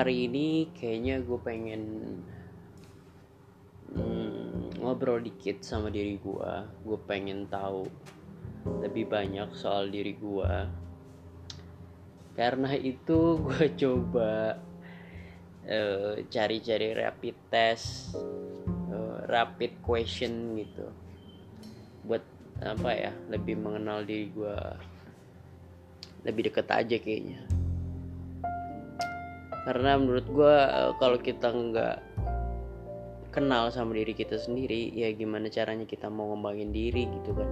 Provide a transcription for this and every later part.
hari ini kayaknya gue pengen hmm, ngobrol dikit sama diri gue gue pengen tahu lebih banyak soal diri gue karena itu gue coba uh, cari-cari rapid test uh, rapid question gitu. Buat apa ya lebih mengenal diri gue lebih deket aja kayaknya karena menurut gue uh, kalau kita nggak kenal sama diri kita sendiri ya gimana caranya kita mau ngembangin diri gitu kan?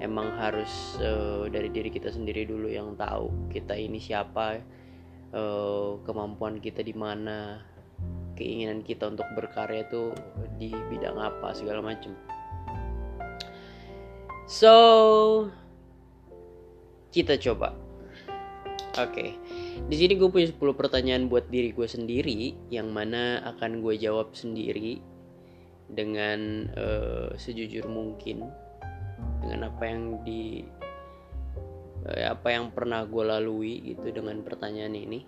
Emang harus uh, dari diri kita sendiri dulu yang tahu kita ini siapa uh, kemampuan kita di mana keinginan kita untuk berkarya itu di bidang apa segala macam so kita coba. Oke. okay. Di sini gue punya 10 pertanyaan buat diri gue sendiri yang mana akan gue jawab sendiri dengan uh, sejujur mungkin. Dengan apa yang di eh, apa yang pernah gue lalui gitu dengan pertanyaan ini.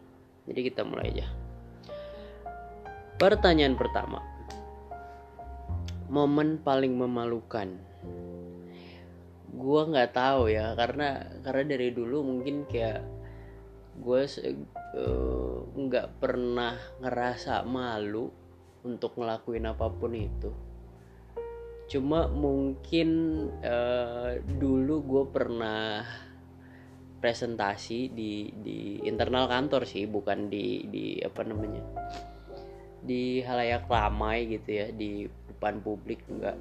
Jadi kita mulai aja. Pertanyaan pertama. Momen paling memalukan. Gue nggak tahu ya karena karena dari dulu mungkin kayak gue eh, nggak uh, pernah ngerasa malu untuk ngelakuin apa pun itu. Cuma mungkin uh, dulu gue pernah presentasi di di internal kantor sih bukan di di apa namanya di halayak ramai gitu ya di depan publik enggak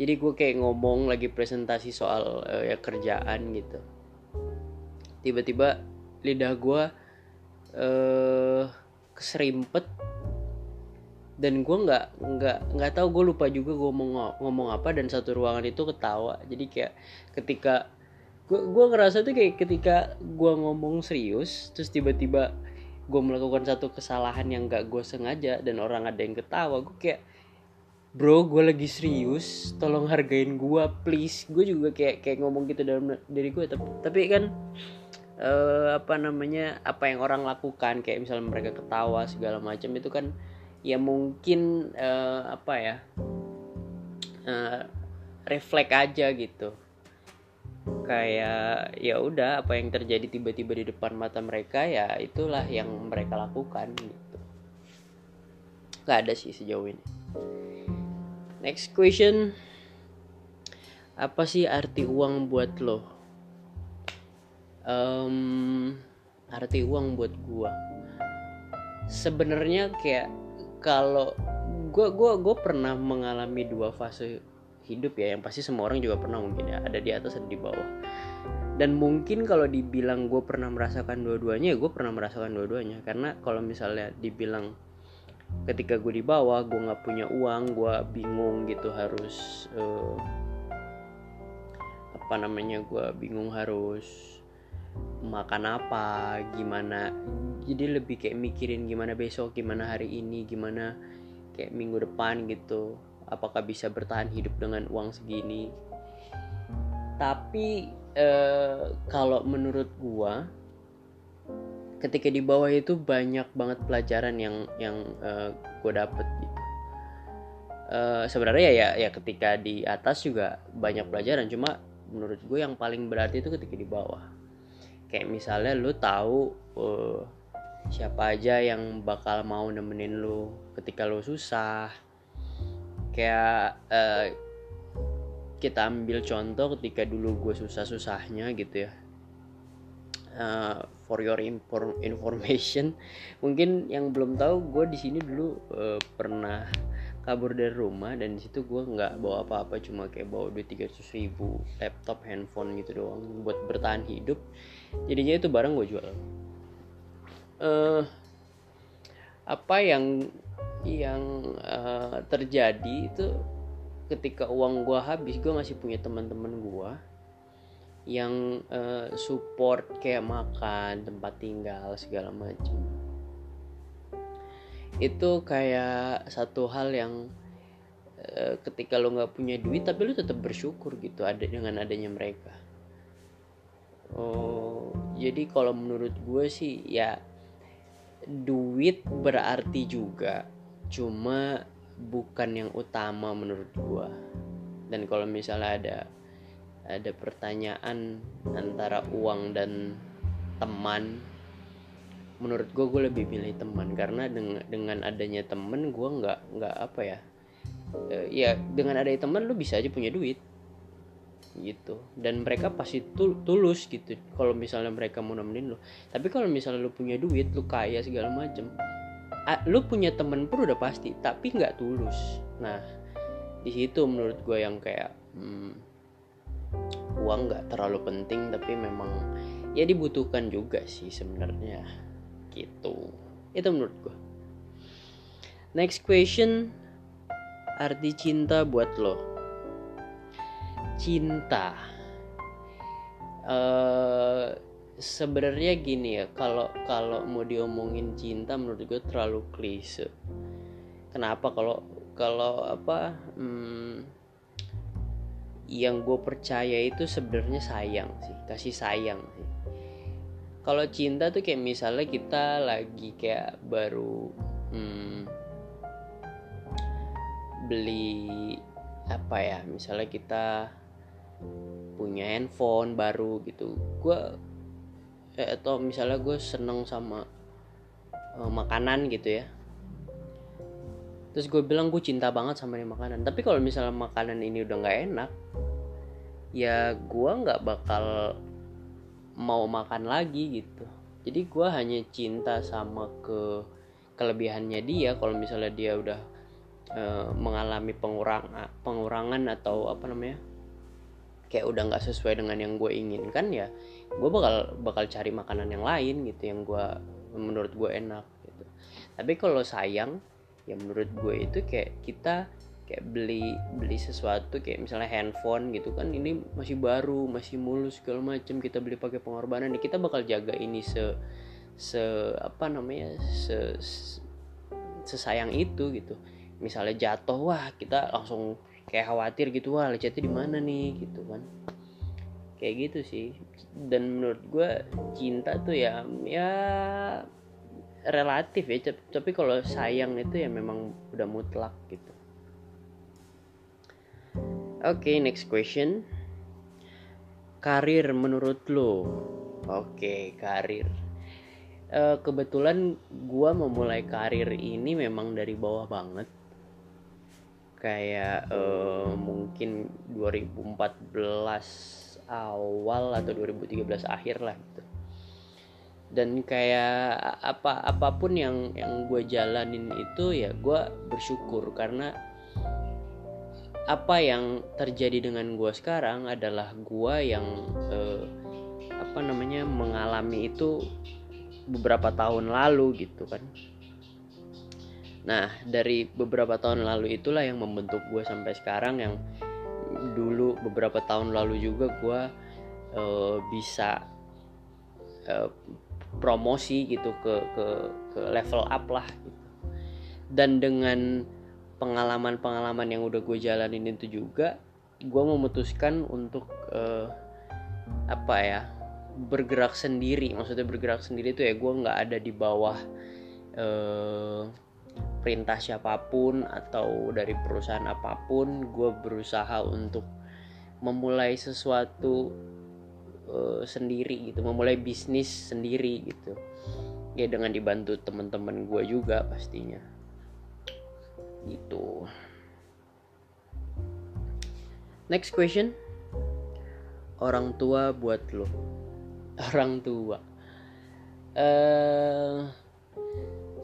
jadi gue kayak ngomong lagi presentasi soal uh, ya kerjaan gitu. Tiba-tiba lidah gue uh, keserimpet. Dan gue nggak nggak nggak tahu gue lupa juga gue ngomong ngomong apa dan satu ruangan itu ketawa. Jadi kayak ketika gue gue ngerasa tuh kayak ketika gue ngomong serius terus tiba-tiba gue melakukan satu kesalahan yang gak gue sengaja dan orang ada yang ketawa gue kayak bro gue lagi serius tolong hargain gue please. Gue juga kayak kayak ngomong gitu dalam diri gue tapi tapi kan uh, apa namanya apa yang orang lakukan kayak misalnya mereka ketawa segala macam itu kan ya mungkin uh, apa ya uh, refleks aja gitu. Kayak ya udah apa yang terjadi tiba-tiba di depan mata mereka ya itulah yang mereka lakukan gitu. Nggak ada sih sejauh ini. Next question. Apa sih arti uang buat lo um, arti uang buat gua. Sebenarnya kayak kalau gue gue gue pernah mengalami dua fase hidup ya yang pasti semua orang juga pernah mungkin ya ada di atas ada di bawah. Dan mungkin kalau dibilang gue pernah merasakan dua-duanya ya gue pernah merasakan dua-duanya. Karena kalau misalnya dibilang ketika gue di bawah gue nggak punya uang gue bingung gitu harus uh, apa namanya gue bingung harus makan apa gimana jadi lebih kayak mikirin gimana besok gimana hari ini gimana kayak minggu depan gitu apakah bisa bertahan hidup dengan uang segini. Tapi eh, kalau menurut gua ketika di bawah itu banyak banget pelajaran yang yang eh, gua dapet gitu. Eh, sebenarnya ya ya ketika di atas juga banyak pelajaran cuma menurut gue yang paling berarti itu ketika di bawah kayak misalnya lu tahu uh, siapa aja yang bakal mau nemenin lu ketika lu susah. Kayak uh, kita ambil contoh ketika dulu gue susah-susahnya gitu ya. Uh, for your information mungkin yang belum tahu gue di sini dulu uh, pernah kabur dari rumah dan di situ gue nggak bawa apa-apa cuma kayak bawa duit tiga ribu laptop handphone gitu doang buat bertahan hidup. Jadinya itu barang gue jual. Uh, apa yang yang uh, terjadi itu ketika uang gue habis gue masih punya teman-teman gue yang uh, support kayak makan tempat tinggal segala macam itu kayak satu hal yang uh, ketika lo nggak punya duit tapi lo tetap bersyukur gitu ada dengan adanya mereka. Oh jadi kalau menurut gue sih ya duit berarti juga cuma bukan yang utama menurut gue. Dan kalau misalnya ada ada pertanyaan antara uang dan teman menurut gue gue lebih pilih teman. Karena dengan dengan adanya teman gue nggak nggak apa ya uh, ya dengan adanya teman lu bisa aja punya duit. Gitu. Dan mereka pasti tul tulus gitu kalau misalnya mereka mau nemenin lu. Tapi kalau misalnya lu punya duit lu kaya segala macem lu punya temen pun udah pasti tapi nggak tulus. Nah di situ menurut gue yang kayak hmm, uang nggak terlalu penting tapi memang ya dibutuhkan juga sih sebenarnya gitu. Itu menurut gue next question. Arti cinta buat lo. Cinta. Uh, sebenarnya gini ya kalau kalau mau diomongin cinta menurut gue terlalu klise. Kenapa? Kalau kalau apa hmm, yang gue percaya itu sebenarnya sayang sih kasih sayang sih kalau cinta tuh kayak misalnya kita lagi kayak baru hmm, beli apa ya misalnya kita punya handphone baru gitu. Gue eh, atau misalnya gue seneng sama uh, makanan gitu ya. Terus gue bilang gue cinta banget sama ini makanan. Tapi kalau misalnya makanan ini udah nggak enak ya gue nggak bakal mau makan lagi gitu. Jadi gue hanya cinta sama ke kelebihannya dia kalau misalnya dia udah uh, mengalami pengurang pengurangan atau apa namanya kayak udah nggak sesuai dengan yang gue inginkan ya gue bakal bakal cari makanan yang lain gitu yang gue menurut gue enak gitu. Tapi kalau sayang ya menurut gue itu kayak kita kayak beli beli sesuatu kayak misalnya handphone gitu kan ini masih baru masih mulus segala macam kita beli pakai pengorbanan nih kita bakal jaga ini se se apa namanya se, se sesayang itu gitu. Misalnya jatuh wah kita langsung kayak khawatir gitu wah lecetnya di mana nih gitu kan. Kayak gitu sih. Dan menurut gue cinta tuh ya ya relatif ya tapi kalau sayang itu ya memang udah mutlak gitu oke okay, next question. Karir menurut lo? Oke okay, karir. Uh, kebetulan gue memulai karir ini memang dari bawah banget. Kayak uh, mungkin 2014 awal atau 2013 akhir lah gitu. Dan kayak apa apa pun yang yang gue jalanin itu ya gue bersyukur karena apa yang terjadi dengan gue sekarang adalah gue yang uh, apa namanya mengalami itu beberapa tahun lalu gitu kan Nah, dari beberapa tahun lalu itulah yang membentuk gue sampai sekarang yang dulu beberapa tahun lalu juga gue uh, bisa uh, promosi gitu ke ke ke level up lah gitu. Dan dengan pengalaman-pengalaman yang udah gue jalanin itu juga gue memutuskan untuk uh, apa ya bergerak sendiri. Maksudnya bergerak sendiri itu ya gue nggak ada di bawah uh, perintah siapa pun atau dari perusahaan apa pun. Gue berusaha untuk memulai sesuatu uh, sendiri gitu memulai bisnis sendiri gitu. Ya dengan dibantu teman-teman gue juga pastinya gitu. Next question. Orang tua buat lo orang tua. Uh,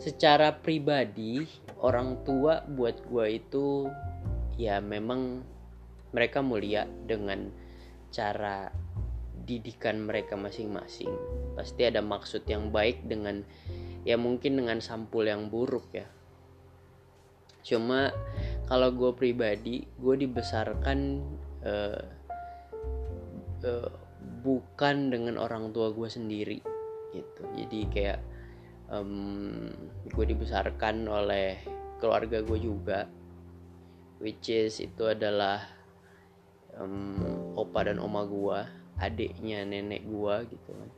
secara pribadi orang tua buat gue itu ya memang mereka mulia dengan cara didikan mereka masing-masing. Pasti ada maksud yang baik dengan ya mungkin dengan sampul yang buruk ya cuma kalau gue pribadi gue dibesarkan uh, uh, bukan dengan orang tua gue sendiri gitu. Jadi kayak um, gue dibesarkan oleh keluarga gue juga which is itu adalah um, opa dan oma gue adiknya nenek gue gitu kan.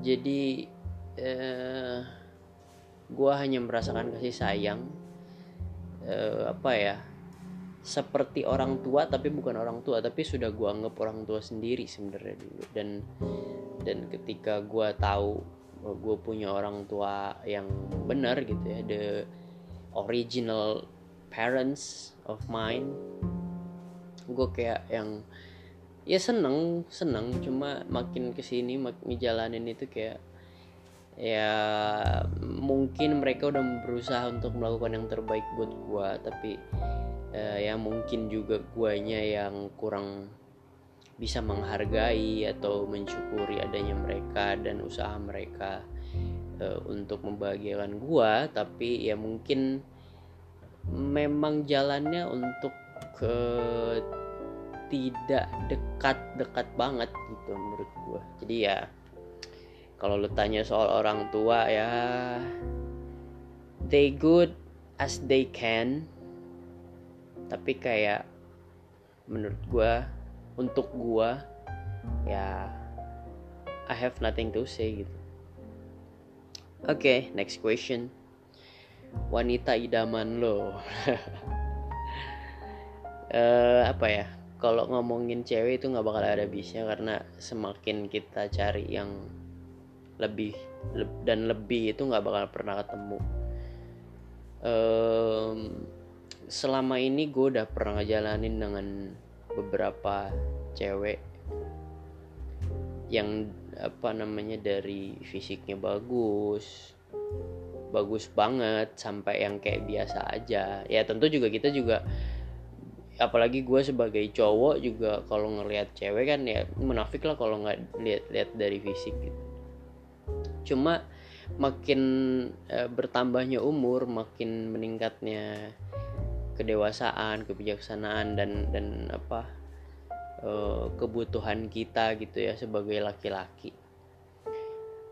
Jadi uh, gue hanya merasakan kasih sayang uh, apa ya seperti orang tua tapi bukan orang tua tapi sudah gue anggap orang tua sendiri sebenarnya dulu. Dan dan ketika gue tahu gue punya orang tua yang benar gitu ya the original parents of mine gue kayak yang ya seneng seneng. Cuma makin ke sini makin ngejalanin itu kayak ya mungkin mereka udah berusaha untuk melakukan yang terbaik buat gue tapi uh, ya mungkin juga guanya yang kurang bisa menghargai atau mensyukuri adanya mereka dan usaha mereka uh, untuk membahagiakan gua. Tapi ya mungkin memang jalannya untuk ke tidak dekat-dekat banget gitu menurut gua. Jadi ya kalau lu tanya soal orang tua ya they good as they can. Tapi kayak menurut gue untuk gue ya I have nothing to say gitu. Oke okay, next question. Wanita idaman lo. Uh, apa ya? Kalau ngomongin cewek itu nggak bakal ada bisnya karena semakin kita cari yang lebih dan lebih itu nggak bakal pernah ketemu. Um, selama ini gue udah pernah ngejalanin dengan beberapa cewek yang apa namanya dari fisiknya bagus bagus banget sampai yang kayak biasa aja. Ya tentu juga kita juga apalagi gue sebagai cowok juga kalau ngelihat cewek kan ya menafik lah kalau nggak lihat-lihat dari fisik gitu cuma makin e, bertambahnya umur makin meningkatnya kedewasaan kebijaksanaan dan dan apa uh, kebutuhan kita gitu ya sebagai laki-laki.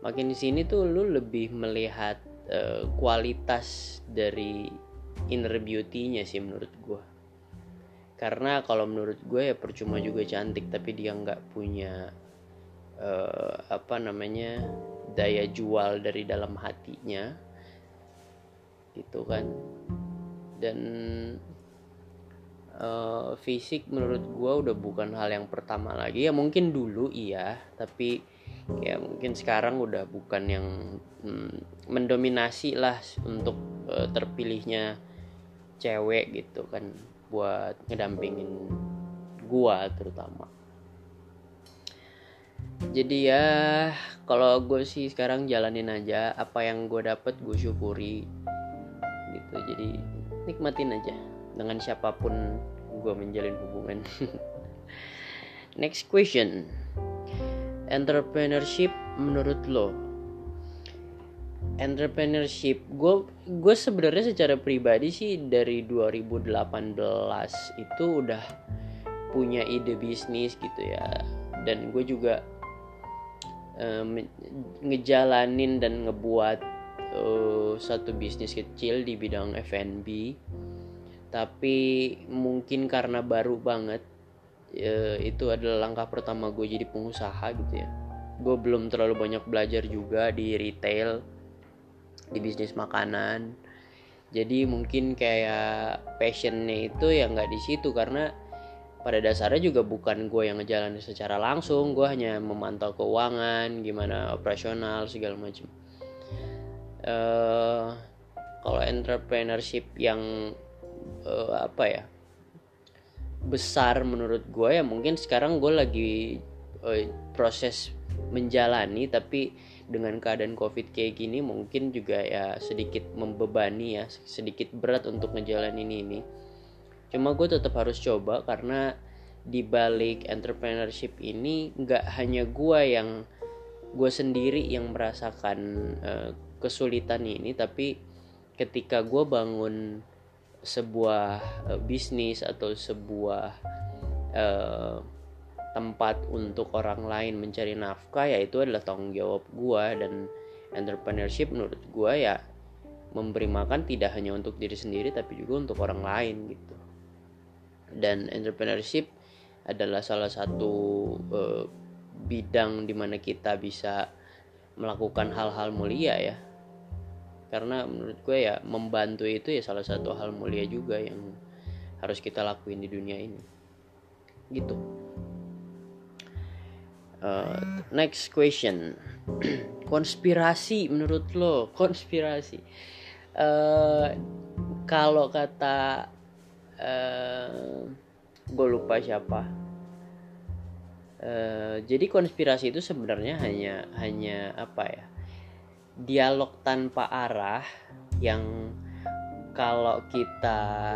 Makin di sini tuh lu lebih melihat uh, kualitas dari inner beauty-nya sih menurut gue karena kalau menurut gue ya percuma juga cantik tapi dia nggak punya uh, apa namanya daya jual dari dalam hatinya gitu kan. Dan uh, fisik menurut gue udah bukan hal yang pertama lagi. Ya mungkin dulu iya tapi ya mungkin sekarang udah bukan yang hmm, mendominasi lah untuk uh, terpilihnya cewek gitu kan buat ngedampingin gua terutama jadi ya kalau gue sih sekarang jalanin aja apa yang gue dapet gue syukuri. Gitu jadi nikmatin aja dengan siapa pun gue menjalin hubungan. Next question. Entrepreneurship menurut lo? Entrepreneurship gue gue sebenarnya secara pribadi sih dari 2018 itu udah punya ide bisnis gitu ya. Dan gue juga um, ngejalanin dan ngebuat uh, satu bisnis kecil di bidang F&B tapi mungkin karena baru banget uh, itu adalah langkah pertama gue jadi pengusaha gitu ya. Gue belum terlalu banyak belajar juga di retail di bisnis makanan. Jadi mungkin kayak passionnya itu ya nggak di situ karena pada dasarnya juga bukan gue yang ngejalanin secara langsung gue hanya memantau keuangan gimana operasional segala macam uh, kalau entrepreneurship yang uh, apa ya besar menurut gue ya mungkin sekarang gue lagi uh, proses menjalani tapi dengan keadaan covid kayak gini mungkin juga ya sedikit membebani ya sedikit berat untuk ngejalanin ini cuma gue tetap harus coba karena di balik entrepreneurship ini nggak hanya gue yang gue sendiri yang merasakan uh, kesulitan ini tapi ketika gue bangun sebuah uh, bisnis atau sebuah uh, tempat untuk orang lain mencari nafkah ya itu adalah tanggung jawab gue dan entrepreneurship menurut gue ya memberi makan tidak hanya untuk diri sendiri tapi juga untuk orang lain gitu dan entrepreneurship adalah salah satu uh, bidang di mana kita bisa melakukan hal-hal mulia ya. Karena menurut gue ya membantu itu ya salah satu hal mulia juga yang harus kita lakuin di dunia ini. Gitu. Uh, next question. Konspirasi menurut lo konspirasi. Uh, kalau kata uh, gue lupa siapa. Uh, jadi konspirasi itu sebenarnya hanya hanya apa ya dialog tanpa arah yang kalau kita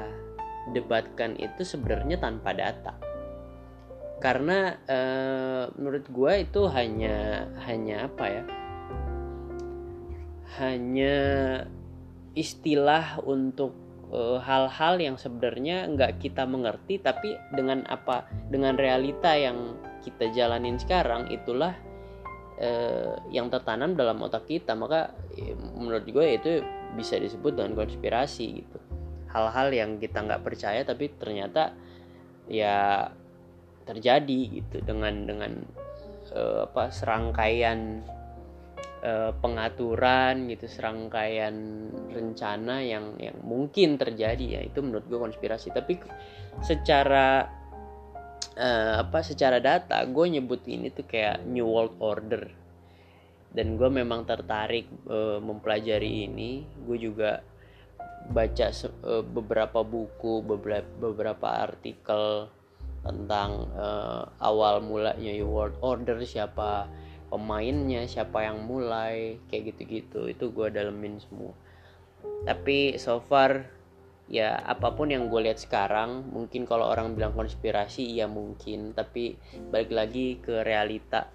debatkan itu sebenarnya tanpa data. Karena uh, menurut gue itu hanya hanya apa ya hanya istilah untuk Eh, hal-hal yang sebenarnya nggak kita mengerti tapi dengan apa dengan realita yang kita jalanin sekarang itulah uh, yang tertanam dalam otak kita. Maka ya, menurut gue itu bisa disebut dengan konspirasi gitu. Hal-hal yang kita nggak percaya tapi ternyata ya terjadi gitu dengan dengan uh, apa serangkaian uh, pengaturan gitu serangkaian rencana yang yang mungkin terjadi ya itu menurut gue konspirasi. Tapi secara uh, apa secara data gue nyebut ini tuh kayak new world order. Dan gue memang tertarik uh, mempelajari ini. Gue juga baca uh, beberapa buku beberapa beberapa artikel tentang uh, awal mulanya new world order siapa pemainnya siapa yang mulai kayak gitu-gitu. Itu gue dalemin semua. Tapi so far ya apa pun yang gue lihat sekarang mungkin kalau orang bilang konspirasi ya mungkin. Tapi balik lagi ke realita.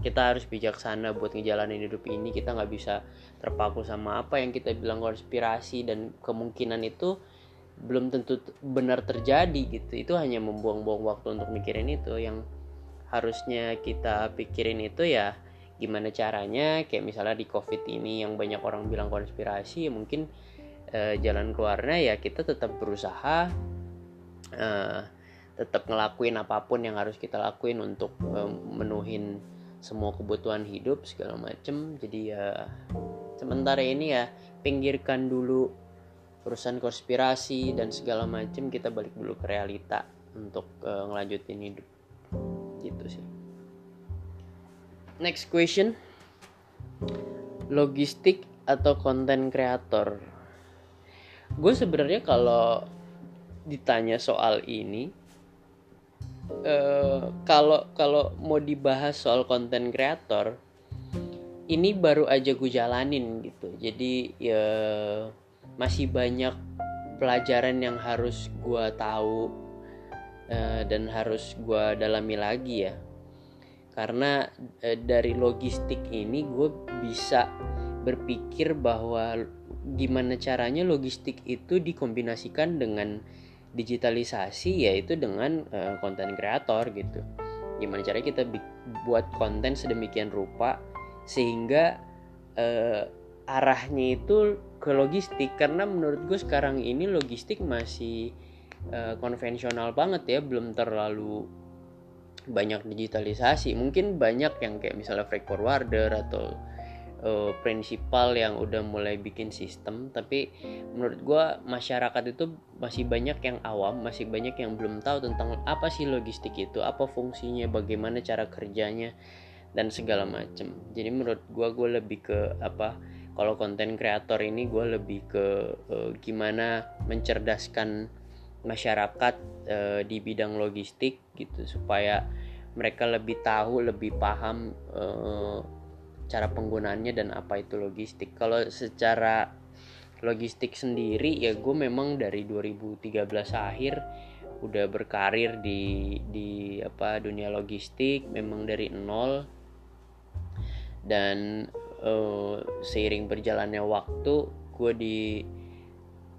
Kita harus bijaksana buat ngejalanin hidup ini. Kita nggak bisa terpaku sama apa yang kita bilang konspirasi. Dan kemungkinan itu belum tentu benar terjadi gitu. Itu hanya membuang-buang waktu untuk mikirin itu. Yang harusnya kita pikirin itu ya gimana caranya kayak misalnya di covid ini yang banyak orang bilang konspirasi ya mungkin uh, jalan keluarnya ya kita tetap berusaha uh, tetap ngelakuin apa pun yang harus kita lakuin untuk uh, menuhin semua kebutuhan hidup segala macem. Jadi ya sementara ini ya pinggirkan dulu urusan konspirasi dan segala macem kita balik dulu ke realita untuk uh, ngelanjutin hidup gitu sih. Next question. Logistik atau konten kreator? Gue sebenarnya kalau ditanya soal ini uh, kalau kalau mau dibahas soal konten kreator ini baru aja gue jalanin gitu. Jadi ya masih banyak pelajaran yang harus gue tahu uh, dan harus gue dalami lagi ya. Karena uh, dari logistik ini gue bisa berpikir bahwa gimana caranya logistik itu dikombinasikan dengan digitalisasi yaitu dengan konten uh, kreator gitu. Gimana caranya kita buat konten sedemikian rupa sehingga uh, arahnya itu ke logistik. Karena menurut gue sekarang ini logistik masih uh, konvensional banget ya belum terlalu banyak digitalisasi. Mungkin banyak yang kayak misalnya freight forwarder atau uh, prinsipal yang udah mulai bikin sistem tapi menurut gue masyarakat itu masih banyak yang awam masih banyak yang belum tahu tentang apa sih logistik itu apa fungsinya bagaimana cara kerjanya dan segala macem. Jadi menurut gue gue lebih ke apa kalau konten kreator ini gue lebih ke uh, gimana mencerdaskan masyarakat e, di bidang logistik gitu supaya mereka lebih tahu lebih paham e, cara penggunaannya dan apa itu logistik. Kalau secara logistik sendiri ya gue memang dari 2013 akhir udah berkarir di di apa dunia logistik memang dari nol. Dan uh, seiring berjalannya waktu gue di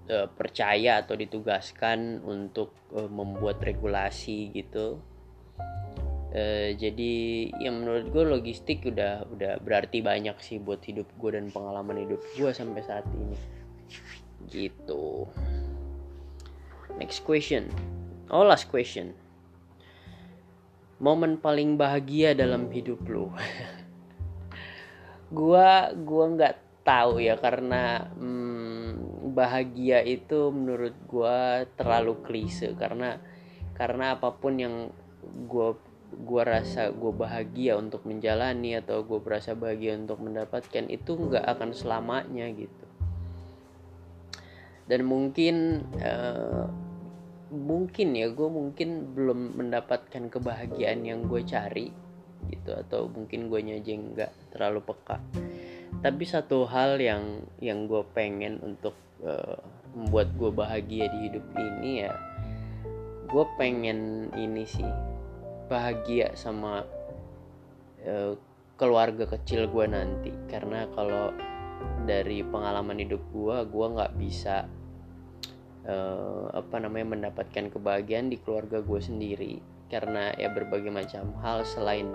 uh, percaya atau ditugaskan untuk uh, membuat regulasi gitu. Uh, jadi ya menurut gue logistik udah udah berarti banyak sih buat hidup gue dan pengalaman hidup gue sampai saat ini. Gitu. Next question. Oh last question. Momen paling bahagia dalam hidup lo gua gua nggak tahu ya karena hmm, bahagia itu menurut gua terlalu klise. Karena karena apa pun yang gua gua rasa gua bahagia untuk menjalani atau gua merasa bahagia untuk mendapatkan itu nggak akan selamanya gitu. Dan mungkin uh, mungkin ya gue mungkin belum mendapatkan kebahagiaan yang gue cari gitu atau mungkin gue aja nggak terlalu peka. Tapi satu hal yang yang gue pengen untuk uh, membuat gue bahagia di hidup ini ya gue pengen ini sih bahagia sama uh, keluarga kecil gue nanti. Karena kalau dari pengalaman hidup gue gue nggak bisa uh, apa namanya mendapatkan kebahagiaan di keluarga gue sendiri. Karena ya berbagai macam hal selain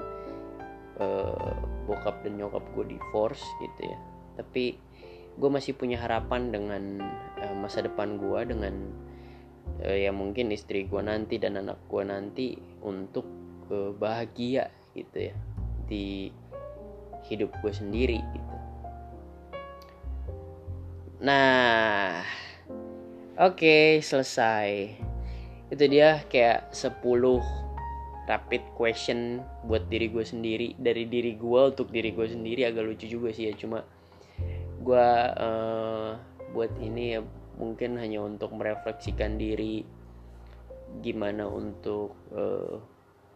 uh, bokap dan nyokap gue divorce gitu ya. Tapi gue masih punya harapan dengan uh, masa depan gue dengan uh, ya mungkin istri gue nanti dan anak gue nanti untuk uh, bahagia gitu ya di hidup gue sendiri gitu nah Oke, selesai. Itu dia kayak 10 rapid question buat diri gue sendiri dari diri gue untuk diri gue sendiri agak lucu juga sih ya cuma gue uh, buat ini ya mungkin hanya untuk merefleksikan diri gimana untuk uh,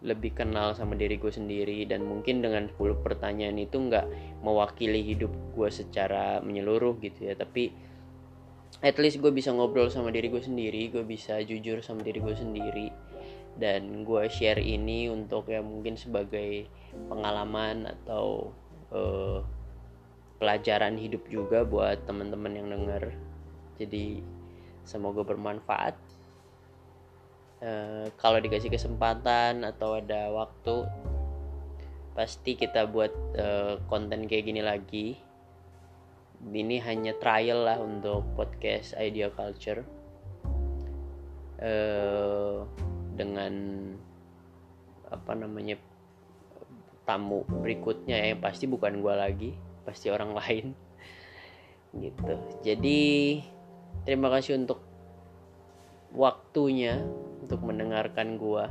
lebih kenal sama diri gue sendiri dan mungkin dengan 10 pertanyaan itu nggak mewakili hidup gue secara menyeluruh gitu ya. Tapi at least gue bisa ngobrol sama diri gue sendiri gue bisa jujur sama diri gue sendiri. Dan gue share ini untuk ya mungkin sebagai pengalaman atau uh, pelajaran hidup juga buat teman-teman yang denger. Jadi semoga bermanfaat. Uh, kalau dikasih kesempatan atau ada waktu pasti kita buat uh, konten kayak gini lagi. Ini hanya trial lah untuk podcast Idea Culture. Uh, dengan apa namanya tamu berikutnya ya, yang pasti bukan gue lagi pasti orang lain. Gitu. Jadi terima kasih untuk waktunya untuk mendengarkan gue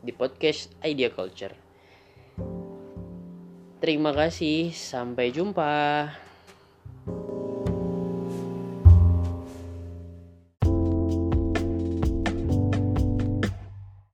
di podcast Idea Culture. Terima kasih. Sampai jumpa